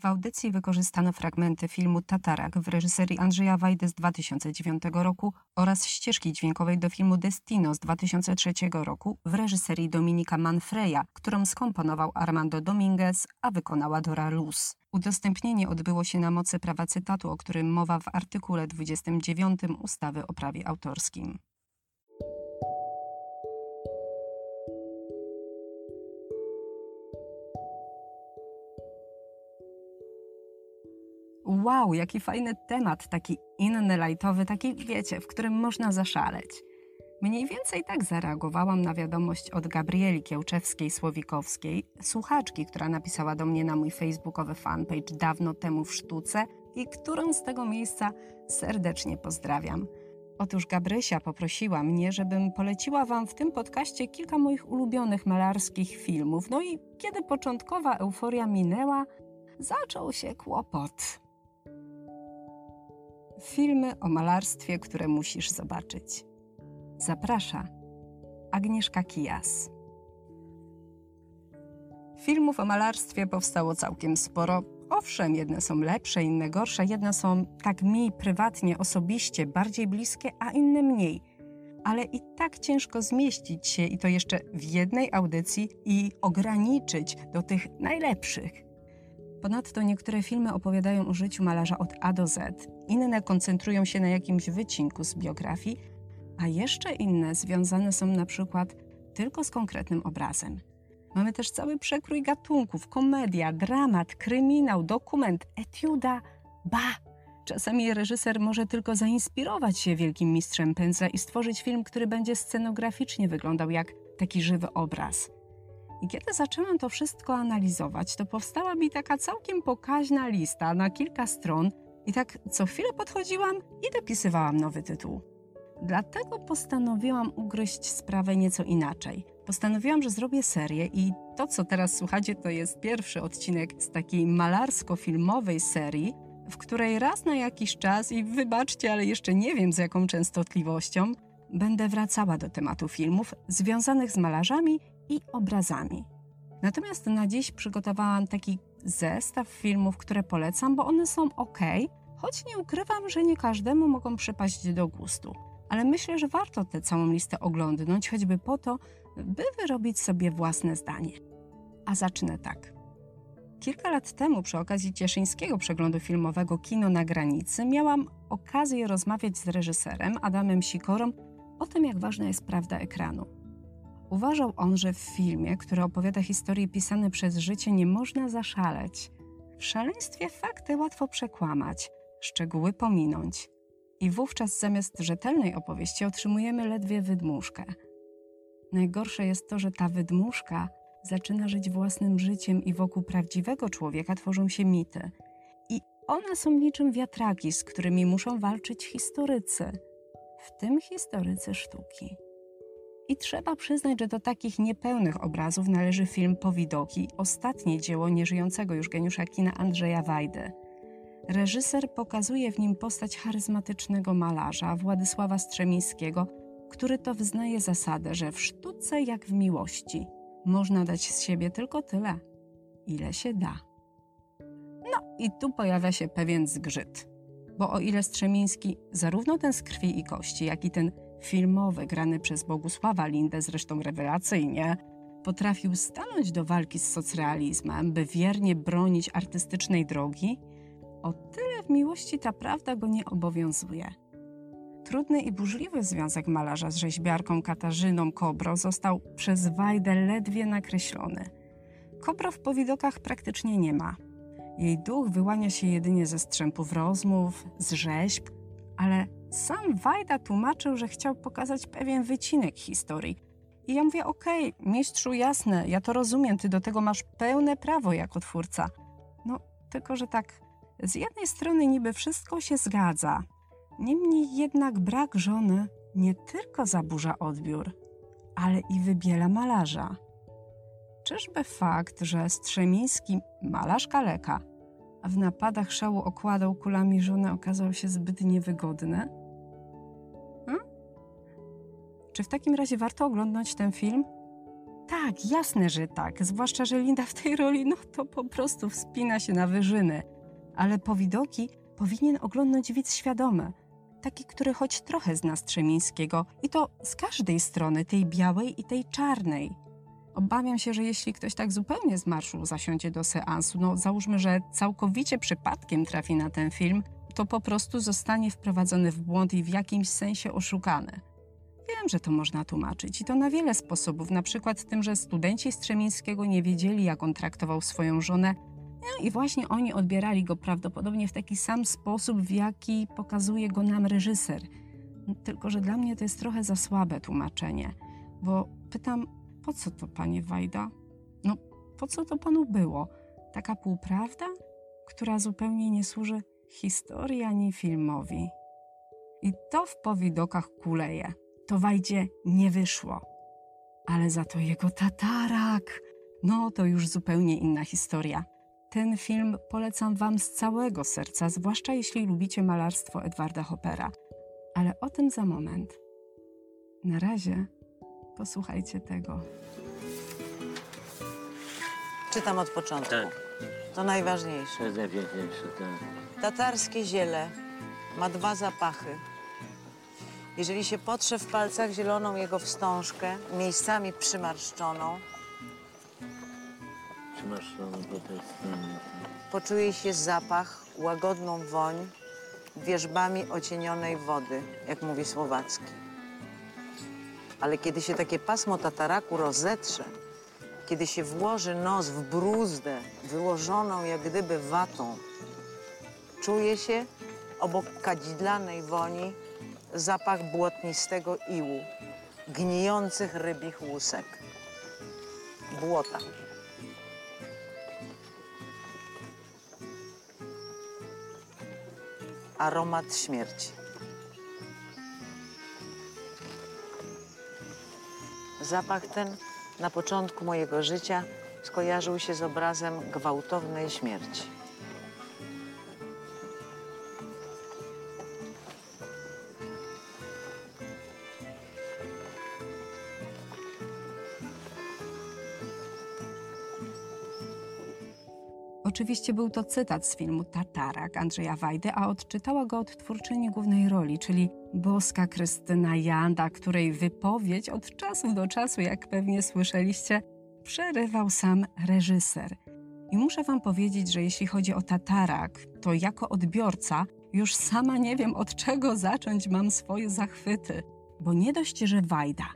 W audycji wykorzystano fragmenty filmu Tatarak w reżyserii Andrzeja Wajdy z 2009 roku oraz ścieżki dźwiękowej do filmu Destino z 2003 roku w reżyserii Dominika Manfreya, którą skomponował Armando Dominguez, a wykonała Dora Luz. Udostępnienie odbyło się na mocy prawa cytatu, o którym mowa w artykule 29 ustawy o prawie autorskim. Wow, jaki fajny temat, taki inny, lajtowy, taki, wiecie, w którym można zaszaleć. Mniej więcej tak zareagowałam na wiadomość od Gabrieli Kiełczewskiej-Słowikowskiej, słuchaczki, która napisała do mnie na mój facebookowy fanpage dawno temu w sztuce i którą z tego miejsca serdecznie pozdrawiam. Otóż Gabrysia poprosiła mnie, żebym poleciła Wam w tym podcaście kilka moich ulubionych malarskich filmów. No i kiedy początkowa euforia minęła, zaczął się kłopot. Filmy o malarstwie, które musisz zobaczyć. Zaprasza Agnieszka Kijas. Filmów o malarstwie powstało całkiem sporo. Owszem, jedne są lepsze, inne gorsze, jedne są tak mi prywatnie, osobiście bardziej bliskie, a inne mniej. Ale i tak ciężko zmieścić się i to jeszcze w jednej audycji i ograniczyć do tych najlepszych. Ponadto niektóre filmy opowiadają o życiu malarza od A do Z, inne koncentrują się na jakimś wycinku z biografii, a jeszcze inne związane są na przykład tylko z konkretnym obrazem. Mamy też cały przekrój gatunków: komedia, dramat, kryminał, dokument, etiuda, ba. Czasami reżyser może tylko zainspirować się wielkim mistrzem pędzla i stworzyć film, który będzie scenograficznie wyglądał jak taki żywy obraz. I kiedy zaczęłam to wszystko analizować, to powstała mi taka całkiem pokaźna lista na kilka stron, i tak co chwilę podchodziłam i dopisywałam nowy tytuł. Dlatego postanowiłam ugryźć sprawę nieco inaczej. Postanowiłam, że zrobię serię i to, co teraz słuchacie, to jest pierwszy odcinek z takiej malarsko-filmowej serii, w której raz na jakiś czas, i wybaczcie, ale jeszcze nie wiem z jaką częstotliwością, będę wracała do tematu filmów związanych z malarzami i obrazami. Natomiast na dziś przygotowałam taki zestaw filmów, które polecam, bo one są ok, choć nie ukrywam, że nie każdemu mogą przypaść do gustu. Ale myślę, że warto tę całą listę oglądnąć, choćby po to, by wyrobić sobie własne zdanie. A zacznę tak. Kilka lat temu, przy okazji cieszyńskiego przeglądu filmowego Kino na granicy, miałam okazję rozmawiać z reżyserem Adamem Sikorą o tym, jak ważna jest prawda ekranu. Uważał on, że w filmie, który opowiada historie pisane przez życie, nie można zaszaleć. W szaleństwie fakty łatwo przekłamać, szczegóły pominąć. I wówczas zamiast rzetelnej opowieści otrzymujemy ledwie wydmuszkę. Najgorsze jest to, że ta wydmuszka zaczyna żyć własnym życiem i wokół prawdziwego człowieka tworzą się mity. I one są niczym wiatraki, z którymi muszą walczyć historycy, w tym historycy sztuki. I trzeba przyznać, że do takich niepełnych obrazów należy film Powidoki, ostatnie dzieło nieżyjącego już geniusza kina Andrzeja Wajdy. Reżyser pokazuje w nim postać charyzmatycznego malarza Władysława Strzemińskiego, który to wyznaje zasadę, że w sztuce jak w miłości można dać z siebie tylko tyle, ile się da. No i tu pojawia się pewien zgrzyt, bo o ile Strzemiński, zarówno ten z krwi i kości, jak i ten filmowy, grany przez Bogusława Lindę, zresztą rewelacyjnie, potrafił stanąć do walki z socrealizmem, by wiernie bronić artystycznej drogi, o tyle w miłości ta prawda go nie obowiązuje. Trudny i burzliwy związek malarza z rzeźbiarką Katarzyną Kobro został przez Wajdę ledwie nakreślony. Kobro w powidokach praktycznie nie ma. Jej duch wyłania się jedynie ze strzępów rozmów, z rzeźb, ale sam Wajda tłumaczył, że chciał pokazać pewien wycinek historii. I ja mówię, okej, okay, mistrzu, jasne, ja to rozumiem, ty do tego masz pełne prawo jako twórca. No, tylko że tak, z jednej strony niby wszystko się zgadza, niemniej jednak brak żony nie tylko zaburza odbiór, ale i wybiela malarza. Czyżby fakt, że Strzemiński, malarz kaleka, w napadach szału okładał kulami żonę okazał się zbyt niewygodny? Hmm? Czy w takim razie warto oglądać ten film? Tak, jasne, że tak. Zwłaszcza, że Linda w tej roli, no to po prostu wspina się na wyżyny. Ale powidoki powinien oglądać widz świadomy. Taki, który choć trochę zna Strzemińskiego i to z każdej strony, tej białej i tej czarnej. Obawiam się, że jeśli ktoś tak zupełnie z marszu zasiądzie do seansu, no załóżmy, że całkowicie przypadkiem trafi na ten film, to po prostu zostanie wprowadzony w błąd i w jakimś sensie oszukany. Wiem, że to można tłumaczyć i to na wiele sposobów, na przykład tym, że studenci Strzemińskiego nie wiedzieli, jak on traktował swoją żonę, no i właśnie oni odbierali go prawdopodobnie w taki sam sposób, w jaki pokazuje go nam reżyser. Tylko, że dla mnie to jest trochę za słabe tłumaczenie, bo pytam, po co to, panie Wajda? No, po co to panu było? Taka półprawda, która zupełnie nie służy historii ani filmowi. I to w powidokach kuleje. To Wajdzie nie wyszło. Ale za to jego tatarak. No, to już zupełnie inna historia. Ten film polecam Wam z całego serca, zwłaszcza jeśli lubicie malarstwo Edwarda Hoppera. Ale o tym za moment. Na razie posłuchajcie tego. Czytam od początku. Tak, To najważniejsze. to jest najpiękniejsze, tak. Tatarskie ziele ma dwa zapachy. Jeżeli się potrze w palcach zieloną jego wstążkę, miejscami przymarszczoną, Przymaszczone po tej stronie. poczuje się zapach, łagodną woń wierzbami ocienionej wody, jak mówi Słowacki. Ale kiedy się takie pasmo tataraku rozetrze, kiedy się włoży nos w bruzdę wyłożoną jak gdyby watą, czuje się obok kadzidlanej woni zapach błotnistego iłu, gnijących rybich łusek, błota. aromat śmierci. Zapach ten na początku mojego życia skojarzył się z obrazem gwałtownej śmierci. Oczywiście był to cytat z filmu Tatarak Andrzeja Wajdy, a odczytała go odtwórczyni głównej roli, czyli boska Krystyna Janda, której wypowiedź od czasu do czasu, jak pewnie słyszeliście, przerywał sam reżyser. I muszę wam powiedzieć, że jeśli chodzi o Tatarak, to jako odbiorca już sama nie wiem od czego zacząć mam swoje zachwyty. Bo nie dość, że Wajda,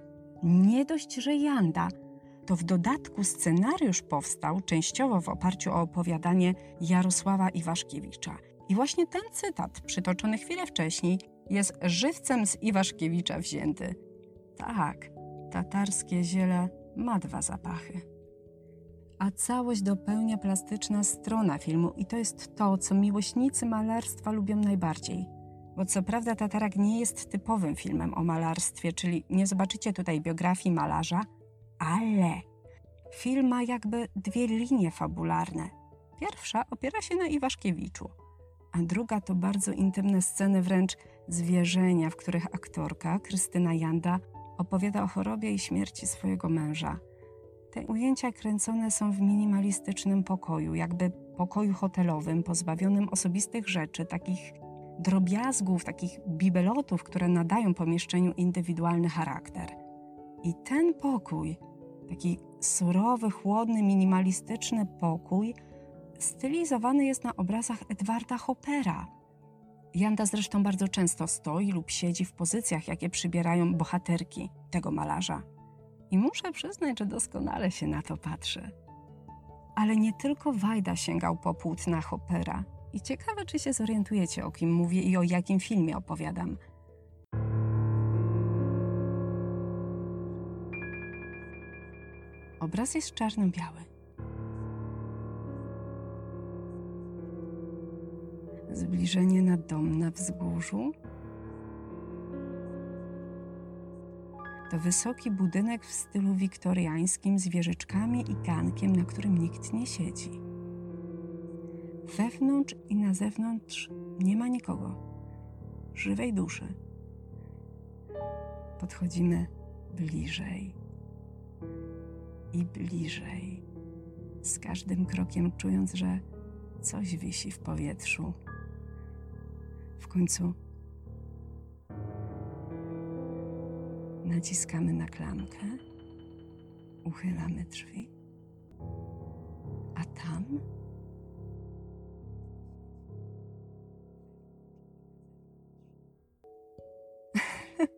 nie dość, że Janda – to w dodatku scenariusz powstał częściowo w oparciu o opowiadanie Jarosława Iwaszkiewicza. I właśnie ten cytat, przytoczony chwilę wcześniej, jest żywcem z Iwaszkiewicza wzięty. Tak, tatarskie ziele ma dwa zapachy. A całość dopełnia plastyczna strona filmu i to jest to, co miłośnicy malarstwa lubią najbardziej. Bo co prawda Tatarak nie jest typowym filmem o malarstwie, czyli nie zobaczycie tutaj biografii malarza, ale film ma jakby dwie linie fabularne. Pierwsza opiera się na Iwaszkiewiczu, a druga to bardzo intymne sceny wręcz zwierzenia, w których aktorka Krystyna Janda opowiada o chorobie i śmierci swojego męża. Te ujęcia kręcone są w minimalistycznym pokoju, jakby pokoju hotelowym, pozbawionym osobistych rzeczy, takich drobiazgów, takich bibelotów, które nadają pomieszczeniu indywidualny charakter. I ten pokój taki surowy, chłodny, minimalistyczny pokój stylizowany jest na obrazach Edwarda Hoppera. Janda zresztą bardzo często stoi lub siedzi w pozycjach, jakie przybierają bohaterki tego malarza. I muszę przyznać, że doskonale się na to patrzy. Ale nie tylko Wajda sięgał po płótna Hoppera. I ciekawe, czy się zorientujecie, o kim mówię i o jakim filmie opowiadam – Obraz jest czarno-biały. Zbliżenie na dom na wzgórzu. To wysoki budynek w stylu wiktoriańskim z wieżyczkami i gankiem, na którym nikt nie siedzi. Wewnątrz i na zewnątrz nie ma nikogo, żywej duszy. Podchodzimy bliżej i bliżej. Z każdym krokiem czując, że coś wisi w powietrzu. W końcu naciskamy na klamkę, uchylamy drzwi, a tam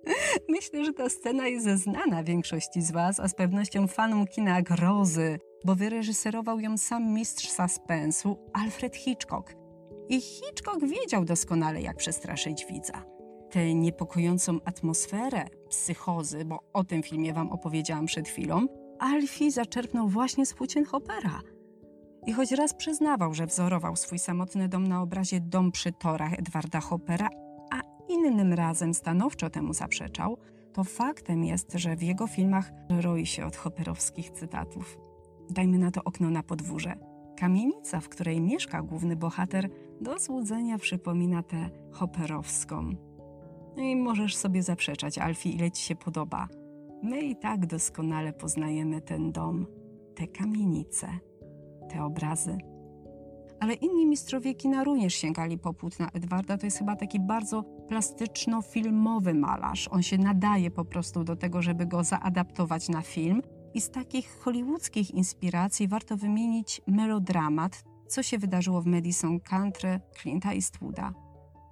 Myślę, że ta scena jest znana większości z Was, a z pewnością fanom kina grozy, bo wyreżyserował ją sam mistrz suspensu Alfred Hitchcock. I Hitchcock wiedział doskonale, jak przestraszyć widza. Tę niepokojącą atmosferę psychozy, bo o tym filmie Wam opowiedziałam przed chwilą, Alfie zaczerpnął właśnie z Hopera. I choć raz przyznawał, że wzorował swój samotny dom na obrazie Dom przy torach Edwarda Hoppera, innym razem stanowczo temu zaprzeczał, to faktem jest, że w jego filmach roi się od hopperowskich cytatów. Dajmy na to okno na podwórze. Kamienica, w której mieszka główny bohater, do złudzenia przypomina tę hopperowską. No I możesz sobie zaprzeczać, Alfie, ile ci się podoba. My i tak doskonale poznajemy ten dom, te kamienice, te obrazy. Ale inni mistrzowie kina również sięgali po płótna Edwarda. To jest chyba taki bardzo plastyczno-filmowy malarz. On się nadaje po prostu do tego, żeby go zaadaptować na film. I z takich hollywoodzkich inspiracji warto wymienić melodramat, co się wydarzyło w Madison Country Clint'a Eastwooda.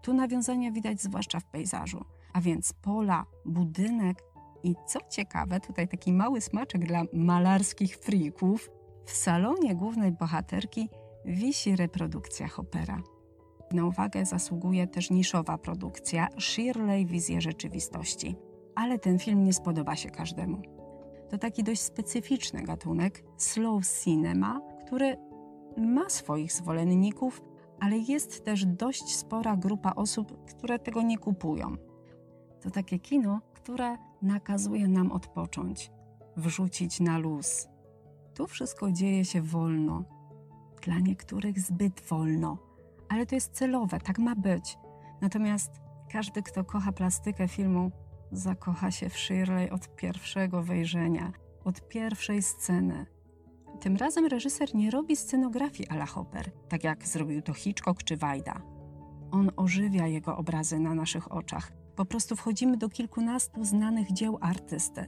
Tu nawiązania widać zwłaszcza w pejzażu, a więc pola, budynek i co ciekawe, tutaj taki mały smaczek dla malarskich frików, w salonie głównej bohaterki wisi reprodukcja Hoppera. Na uwagę zasługuje też niszowa produkcja Shirley Wizje Rzeczywistości. Ale ten film nie spodoba się każdemu. To taki dość specyficzny gatunek slow cinema, który ma swoich zwolenników, ale jest też dość spora grupa osób, które tego nie kupują. To takie kino, które nakazuje nam odpocząć, wrzucić na luz. Tu wszystko dzieje się wolno, dla niektórych zbyt wolno, ale to jest celowe, tak ma być. Natomiast każdy, kto kocha plastykę filmu, zakocha się w Shirley od pierwszego wejrzenia, od pierwszej sceny. Tym razem reżyser nie robi scenografii a la Hopper, tak jak zrobił to Hitchcock czy Wajda. On ożywia jego obrazy na naszych oczach. Po prostu wchodzimy do kilkunastu znanych dzieł artysty.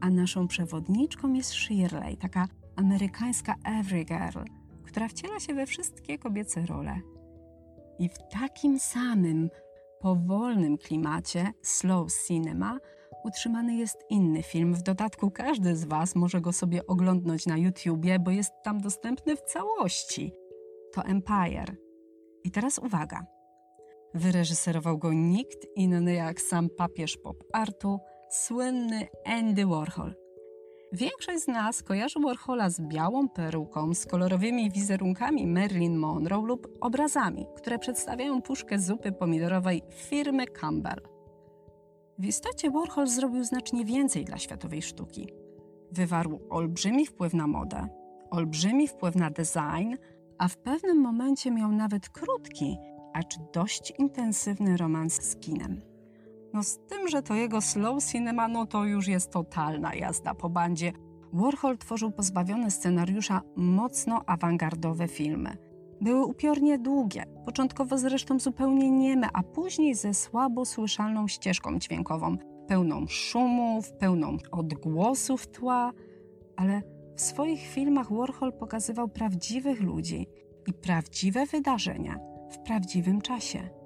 A naszą przewodniczką jest Shirley, taka amerykańska every girl, która wciela się we wszystkie kobiece role. I w takim samym powolnym klimacie slow cinema utrzymany jest inny film. W dodatku każdy z Was może go sobie oglądnąć na YouTubie, bo jest tam dostępny w całości. To Empire. I teraz uwaga. Wyreżyserował go nikt inny jak sam papież pop artu, słynny Andy Warhol. Większość z nas kojarzy Warhola z białą peruką, z kolorowymi wizerunkami Marilyn Monroe lub obrazami, które przedstawiają puszkę zupy pomidorowej firmy Campbell. W istocie Warhol zrobił znacznie więcej dla światowej sztuki. Wywarł olbrzymi wpływ na modę, olbrzymi wpływ na design, a w pewnym momencie miał nawet krótki, acz dość intensywny romans z kinem. No z tym, że to jego slow cinema, no to już jest totalna jazda po bandzie. Warhol tworzył pozbawione scenariusza mocno awangardowe filmy. Były upiornie długie, początkowo zresztą zupełnie nieme, a później ze słabo słyszalną ścieżką dźwiękową, pełną szumów, pełną odgłosów tła, ale w swoich filmach Warhol pokazywał prawdziwych ludzi i prawdziwe wydarzenia w prawdziwym czasie.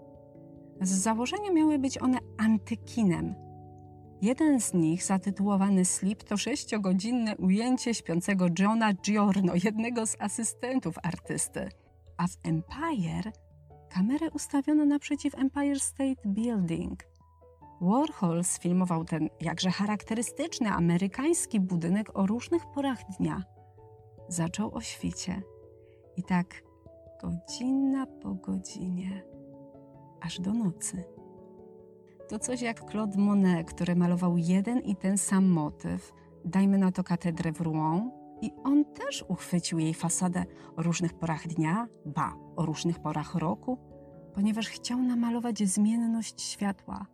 Z założenia miały być one antykinem. Jeden z nich, zatytułowany Sleep, to sześciogodzinne ujęcie śpiącego Johna Giorno, jednego z asystentów artysty. A w Empire kamerę ustawiono naprzeciw Empire State Building. Warhol sfilmował ten jakże charakterystyczny amerykański budynek o różnych porach dnia. Zaczął o świcie. I tak godzina po godzinie aż do nocy. To coś jak Claude Monet, który malował jeden i ten sam motyw, dajmy na to katedrę w Rouen, i on też uchwycił jej fasadę o różnych porach dnia, ba, o różnych porach roku, ponieważ chciał namalować zmienność światła.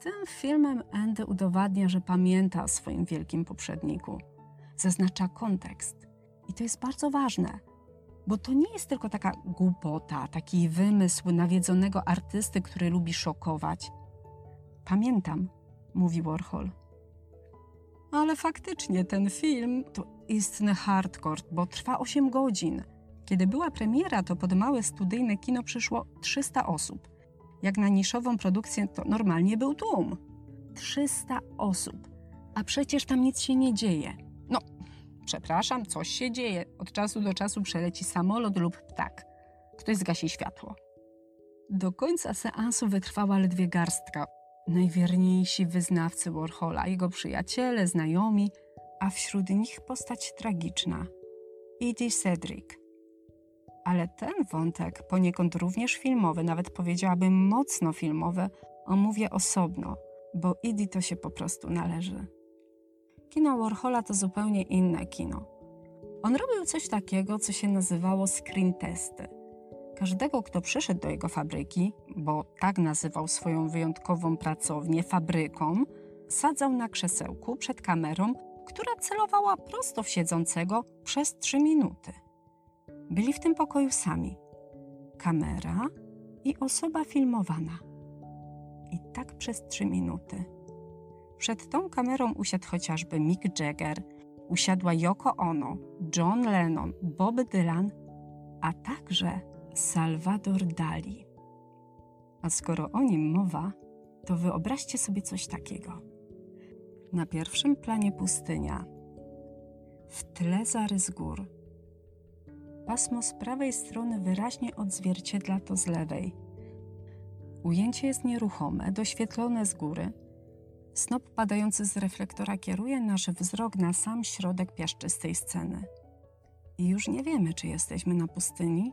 Tym filmem Andy udowadnia, że pamięta o swoim wielkim poprzedniku. zaznacza kontekst. I to jest bardzo ważne, bo to nie jest tylko taka głupota, taki wymysł nawiedzonego artysty, który lubi szokować. Pamiętam, mówi Warhol. Ale faktycznie ten film to istny hardcore, bo trwa 8 godzin. Kiedy była premiera, to pod małe studyjne kino przyszło 300 osób. Jak na niszową produkcję to normalnie był tłum. 300 osób. A przecież tam nic się nie dzieje. No, przepraszam, coś się dzieje. Od czasu do czasu przeleci samolot lub ptak. Ktoś zgasi światło. Do końca seansu wytrwała ledwie garstka. Najwierniejsi wyznawcy Warhola, jego przyjaciele, znajomi, a wśród nich postać tragiczna Edie Cedric. Ale ten wątek, poniekąd również filmowy, nawet powiedziałabym mocno filmowy, omówię osobno, bo Edie to się po prostu należy. Kino Warhola to zupełnie inne kino. On robił coś takiego, co się nazywało screen testy. Każdego, kto przyszedł do jego fabryki, bo tak nazywał swoją wyjątkową pracownię fabryką, sadzał na krzesełku przed kamerą, która celowała prosto w siedzącego przez trzy minuty. Byli w tym pokoju sami. Kamera i osoba filmowana. I tak przez trzy minuty. Przed tą kamerą usiadł chociażby Mick Jagger, usiadła Yoko Ono, John Lennon, Bob Dylan, a także Salvador Dali. A skoro o nim mowa, to wyobraźcie sobie coś takiego. Na pierwszym planie pustynia, w tle zarys gór. Pasmo z prawej strony wyraźnie odzwierciedla to z lewej. Ujęcie jest nieruchome, doświetlone z góry. Snop padający z reflektora kieruje nasz wzrok na sam środek piaszczystej sceny. I już nie wiemy, czy jesteśmy na pustyni,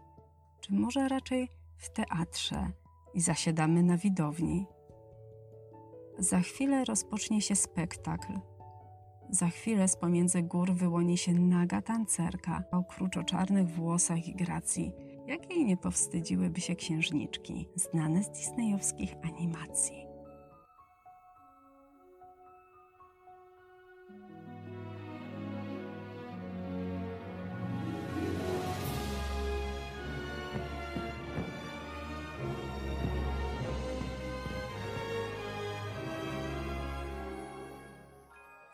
czy może raczej w teatrze i zasiadamy na widowni. Za chwilę rozpocznie się spektakl. Za chwilę z pomiędzy gór wyłoni się naga tancerka o kruczoczarnych włosach i gracji, jakiej nie powstydziłyby się księżniczki, znane z disneyowskich animacji.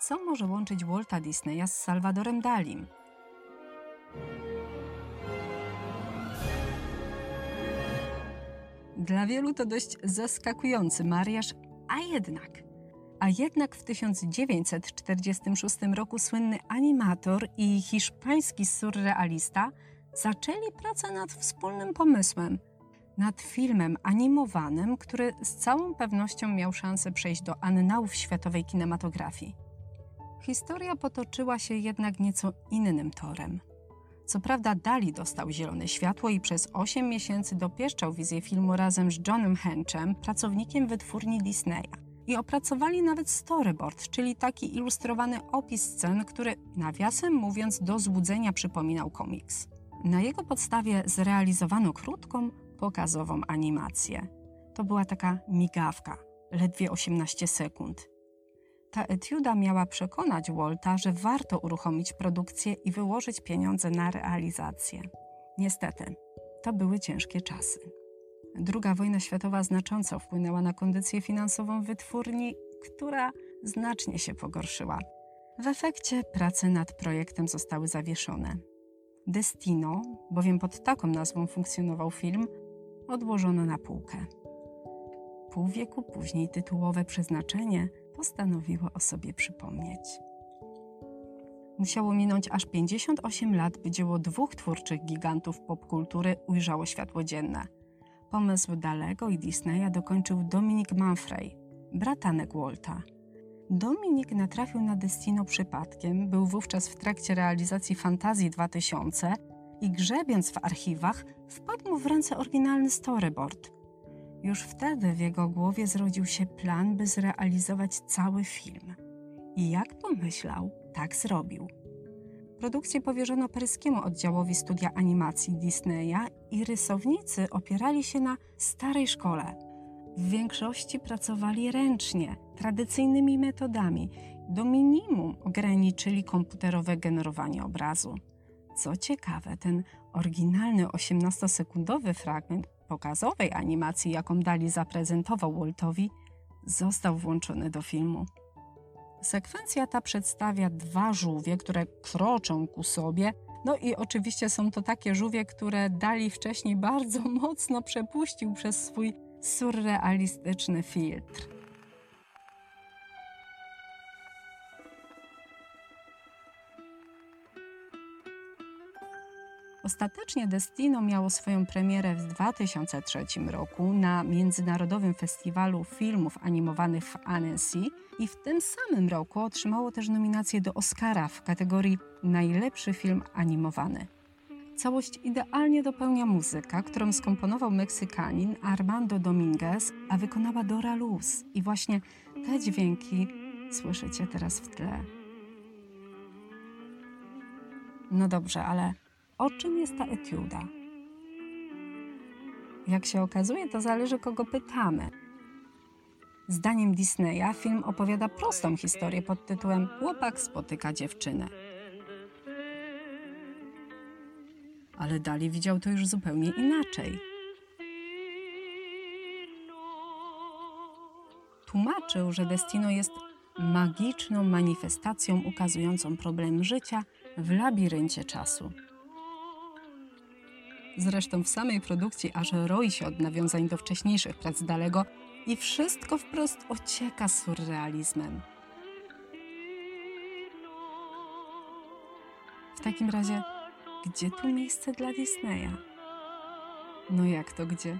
Co może łączyć Walta Disneya z Salvadorem Dalim? Dla wielu to dość zaskakujący mariaż, a jednak. A jednak w 1946 roku słynny animator i hiszpański surrealista zaczęli pracę nad wspólnym pomysłem, nad filmem animowanym, który z całą pewnością miał szansę przejść do annałów światowej kinematografii. Historia potoczyła się jednak nieco innym torem. Co prawda Dali dostał zielone światło i przez 8 miesięcy dopieszczał wizję filmu razem z Johnem Henchem, pracownikiem wytwórni Disneya. I opracowali nawet storyboard, czyli taki ilustrowany opis scen, który nawiasem mówiąc do złudzenia przypominał komiks. Na jego podstawie zrealizowano krótką, pokazową animację. To była taka migawka, ledwie 18 sekund. Ta etiuda miała przekonać Walta, że warto uruchomić produkcję i wyłożyć pieniądze na realizację. Niestety, to były ciężkie czasy. Druga wojna światowa znacząco wpłynęła na kondycję finansową wytwórni, która znacznie się pogorszyła. W efekcie prace nad projektem zostały zawieszone. Destino, bowiem pod taką nazwą funkcjonował film, odłożono na półkę. Pół wieku później tytułowe przeznaczenie postanowiło o sobie przypomnieć. Musiało minąć aż 58 lat, by dzieło dwóch twórczych gigantów popkultury ujrzało światło dzienne. Pomysł Dalego i Disneya dokończył Dominic Manfrey, bratanek Walta. Dominik natrafił na Destino przypadkiem, był wówczas w trakcie realizacji Fantazji 2000 i grzebiąc w archiwach wpadł mu w ręce oryginalny storyboard – już wtedy w jego głowie zrodził się plan, by zrealizować cały film. I jak pomyślał, tak zrobił. Produkcję powierzono paryskiemu oddziałowi studia animacji Disneya i rysownicy opierali się na starej szkole. W większości pracowali ręcznie, tradycyjnymi metodami. do minimum ograniczyli komputerowe generowanie obrazu. Co ciekawe, ten oryginalny 18-sekundowy fragment pokazowej animacji, jaką Dali zaprezentował Waltowi, został włączony do filmu. Sekwencja ta przedstawia dwa żółwie, które kroczą ku sobie. No i oczywiście są to takie żółwie, które Dali wcześniej bardzo mocno przepuścił przez swój surrealistyczny filtr. Ostatecznie Destino miało swoją premierę w 2003 roku na Międzynarodowym Festiwalu Filmów Animowanych w Annecy i w tym samym roku otrzymało też nominację do Oscara w kategorii Najlepszy film animowany. Całość idealnie dopełnia muzyka, którą skomponował Meksykanin Armando Dominguez, a wykonała Dora Luz. I właśnie te dźwięki słyszycie teraz w tle. No dobrze, ale o czym jest ta etiuda? Jak się okazuje, to zależy kogo pytamy. Zdaniem Disneya film opowiada prostą historię pod tytułem Chłopak spotyka dziewczynę. Ale Dali widział to już zupełnie inaczej. Tłumaczył, że Destino jest magiczną manifestacją ukazującą problem życia w labiryncie czasu. Zresztą w samej produkcji aż roi się od nawiązań do wcześniejszych prac Dalego i wszystko wprost ocieka surrealizmem. W takim razie, gdzie tu miejsce dla Disneya? No jak to gdzie?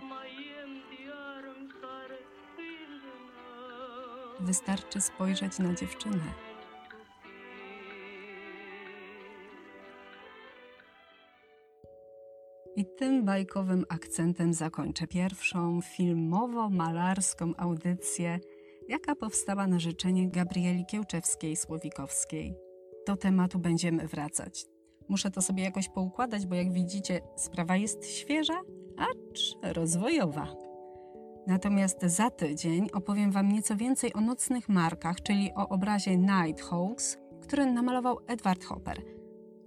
Wystarczy spojrzeć na dziewczynę. I tym bajkowym akcentem zakończę pierwszą filmowo-malarską audycję, jaka powstała na życzenie Gabrieli Kiełczewskiej-Słowikowskiej. Do tematu będziemy wracać. Muszę to sobie jakoś poukładać, bo jak widzicie, sprawa jest świeża, acz rozwojowa. Natomiast za tydzień opowiem Wam nieco więcej o nocnych markach, czyli o obrazie Nighthawks, który namalował Edward Hopper.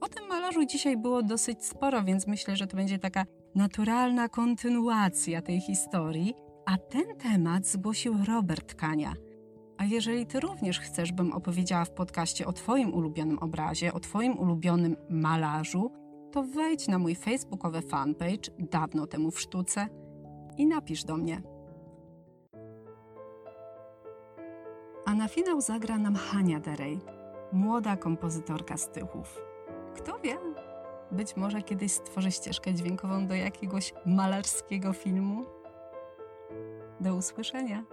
O tym malarzu dzisiaj było dosyć sporo, więc myślę, że to będzie taka naturalna kontynuacja tej historii. A ten temat zgłosił Robert Kania. A jeżeli Ty również chcesz, bym opowiedziała w podcaście o Twoim ulubionym obrazie, o Twoim ulubionym malarzu, to wejdź na mój facebookowy fanpage dawno temu w sztuce i napisz do mnie. A na finał zagra nam Hania Derej, młoda kompozytorka z Tychów. Kto wie, być może kiedyś stworzy ścieżkę dźwiękową do jakiegoś malarskiego filmu. Do usłyszenia.